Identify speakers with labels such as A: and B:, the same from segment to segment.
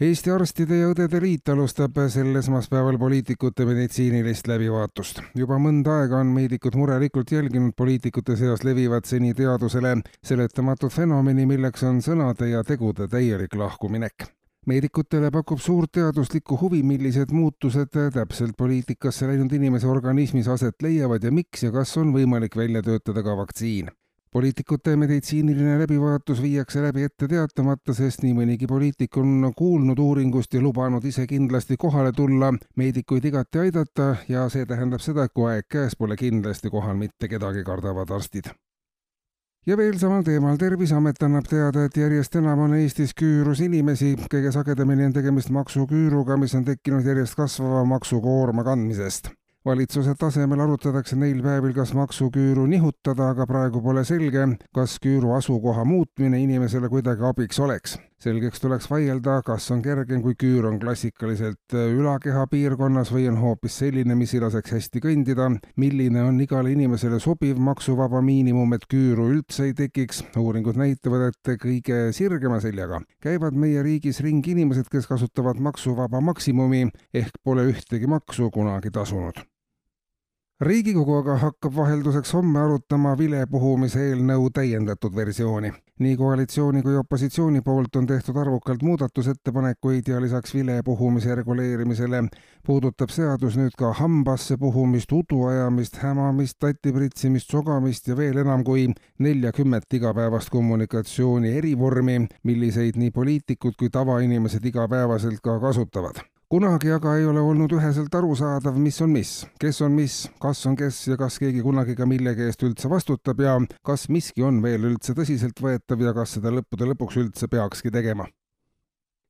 A: Eesti Arstide ja Õdede Liit alustab sel esmaspäeval poliitikute meditsiinilist läbivaatust. juba mõnda aega on meedikud murelikult jälginud poliitikute seas levivat seni teadusele seletamatut fenomeni, milleks on sõnade ja tegude täielik lahkuminek meedikutele pakub suurt teaduslikku huvi, millised muutused täpselt poliitikasse läinud inimese organismis aset leiavad ja miks ja kas on võimalik välja töötada ka vaktsiin poliitikute meditsiiniline läbivaatus viiakse läbi ette teatamata, sest nii mõnigi poliitik on kuulnud uuringust ja lubanud ise kindlasti kohale tulla, meedikuid igati aidata ja see tähendab seda, et kui aeg käes, pole kindlasti kohal mitte kedagi, kardavad arstid. Ja veel samal teemal, Terviseamet annab teada, et järjest enam on Eestis küürus inimesi, kõige sagedamini on tegemist maksuküüruga, mis on tekkinud järjest kasvava maksukoorma kandmisest valitsuse tasemel arutatakse neil päevil, kas maksuküüru nihutada, aga praegu pole selge, kas küüru asukoha muutmine inimesele kuidagi abiks oleks. selgeks tuleks vaielda, kas on kergem, kui küür on klassikaliselt ülakeha piirkonnas või on hoopis selline, mis ei laseks hästi kõndida, milline on igale inimesele sobiv maksuvaba miinimum, et küüru üldse ei tekiks. uuringud näitavad, et kõige sirgema seljaga käivad meie riigis ringi inimesed, kes kasutavad maksuvaba maksimumi ehk pole ühtegi maksu kunagi tasunud riigikogu aga hakkab vahelduseks homme arutama vilepuhumise eelnõu täiendatud versiooni. nii koalitsiooni kui opositsiooni poolt on tehtud arvukalt muudatusettepanekuid ja lisaks vilepuhumise reguleerimisele puudutab seadus nüüd ka hambasse puhumist, udu ajamist, hämamist, tatti pritsimist, sogamist ja veel enam kui neljakümmet igapäevast kommunikatsiooni erivormi, milliseid nii poliitikud kui tavainimesed igapäevaselt ka kasutavad kunagi aga ei ole olnud üheselt arusaadav, mis on mis, kes on mis, kas on kes ja kas keegi kunagi ka millegi eest üldse vastutab ja kas miski on veel üldse tõsiseltvõetav ja kas seda lõppude lõpuks üldse peakski tegema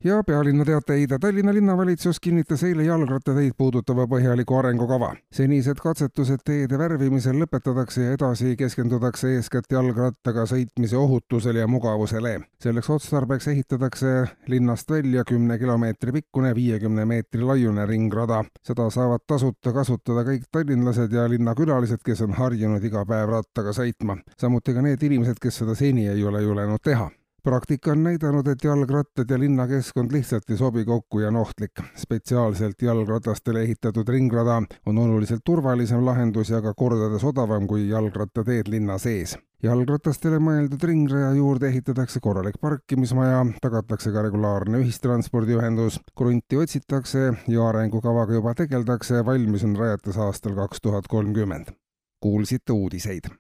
A: ja pealinna teateid. Tallinna linnavalitsus kinnitas eile jalgrattateid puudutava põhjaliku arengukava. senised katsetused teede värvimisel lõpetatakse ja edasi keskendutakse eeskätt jalgrattaga sõitmise ohutusele ja mugavusele. selleks otstarbeks ehitatakse linnast välja kümne kilomeetri pikkune, viiekümne meetri laiune ringrada. seda saavad tasuta kasutada kõik tallinlased ja linnakülalised, kes on harjunud iga päev rattaga sõitma. samuti ka need inimesed, kes seda seni ei ole julenud teha praktika on näidanud, et jalgrattad ja linnakeskkond lihtsalt ei sobi kokku ja on ohtlik. spetsiaalselt jalgratastele ehitatud ringrada on oluliselt turvalisem lahendus ja ka kordades odavam kui jalgrattateed linna sees. jalgratastele mõeldud ringraja juurde ehitatakse korralik parkimismaja, tagatakse ka regulaarne ühistranspordiühendus, krunti otsitakse ja arengukavaga juba tegeldakse, valmis on rajatis aastal kaks tuhat kolmkümmend. kuulsite uudiseid